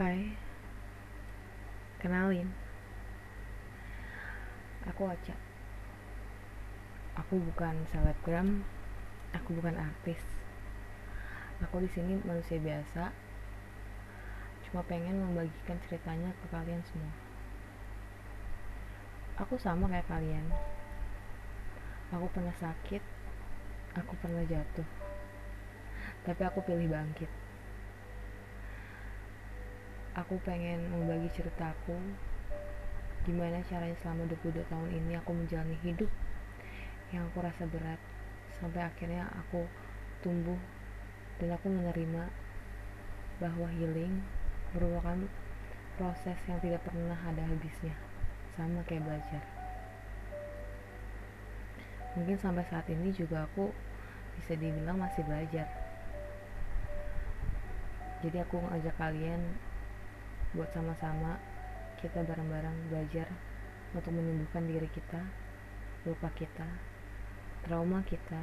Hai, kenalin, aku Aca. Aku bukan selebgram, aku bukan artis. Aku di sini manusia biasa, cuma pengen membagikan ceritanya ke kalian semua. Aku sama kayak kalian. Aku pernah sakit, aku pernah jatuh. Tapi aku pilih bangkit. Aku pengen membagi ceritaku. Gimana caranya selama 22 tahun ini aku menjalani hidup yang aku rasa berat sampai akhirnya aku tumbuh dan aku menerima bahwa healing merupakan proses yang tidak pernah ada habisnya sama kayak belajar. Mungkin sampai saat ini juga aku bisa dibilang masih belajar. Jadi aku ngajak kalian buat sama-sama kita bareng-bareng belajar untuk menyembuhkan diri kita, lupa kita, trauma kita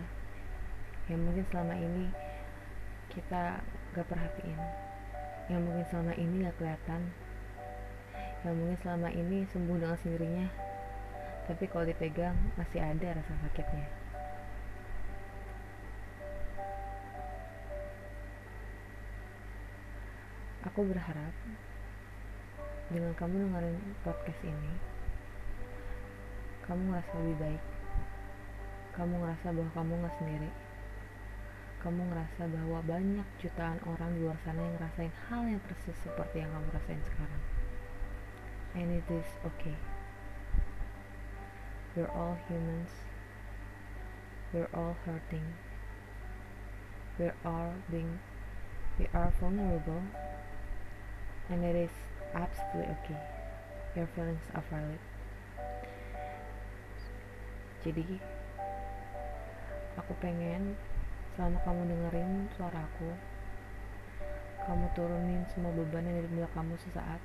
yang mungkin selama ini kita gak perhatiin, yang mungkin selama ini gak kelihatan, yang mungkin selama ini sembuh dengan sendirinya, tapi kalau dipegang masih ada rasa sakitnya. Aku berharap dengan kamu dengerin podcast ini kamu ngerasa lebih baik. Kamu ngerasa bahwa kamu gak sendiri. Kamu ngerasa bahwa banyak jutaan orang di luar sana yang ngerasain hal yang persis seperti yang kamu rasain sekarang. And it is okay. We're all humans. We're all hurting. We are being we are vulnerable. And it is absolutely okay. Your feelings are valid. Jadi aku pengen selama kamu dengerin suaraku kamu turunin semua beban yang ada di kamu sesaat.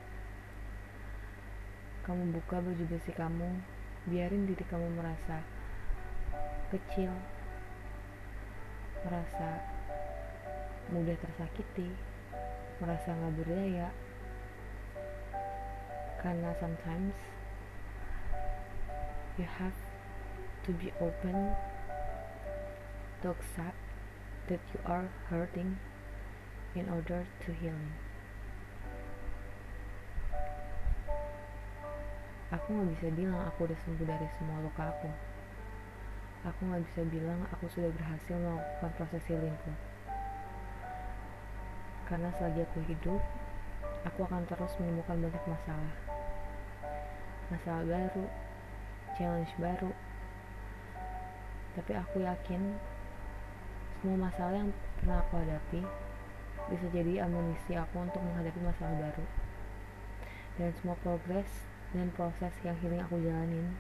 Kamu buka baju besi kamu biarin diri kamu merasa kecil merasa mudah tersakiti merasa nggak berdaya karena sometimes you have to be open to accept that you are hurting in order to heal aku nggak bisa bilang aku udah sembuh dari semua luka aku. Aku nggak bisa bilang aku sudah berhasil melakukan proses healingku karena selagi aku hidup aku akan terus menemukan banyak masalah. Masalah baru challenge baru. Tapi aku yakin semua masalah yang pernah aku hadapi bisa jadi amunisi aku untuk menghadapi masalah baru. Dan semua progres dan proses yang healing aku jalanin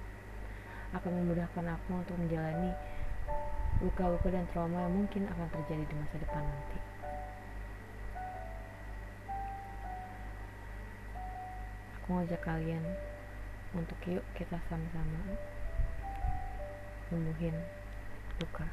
akan memudahkan aku untuk menjalani luka-luka dan trauma yang mungkin akan terjadi di masa depan nanti ngajak kalian untuk yuk kita sama-sama sembuhin luka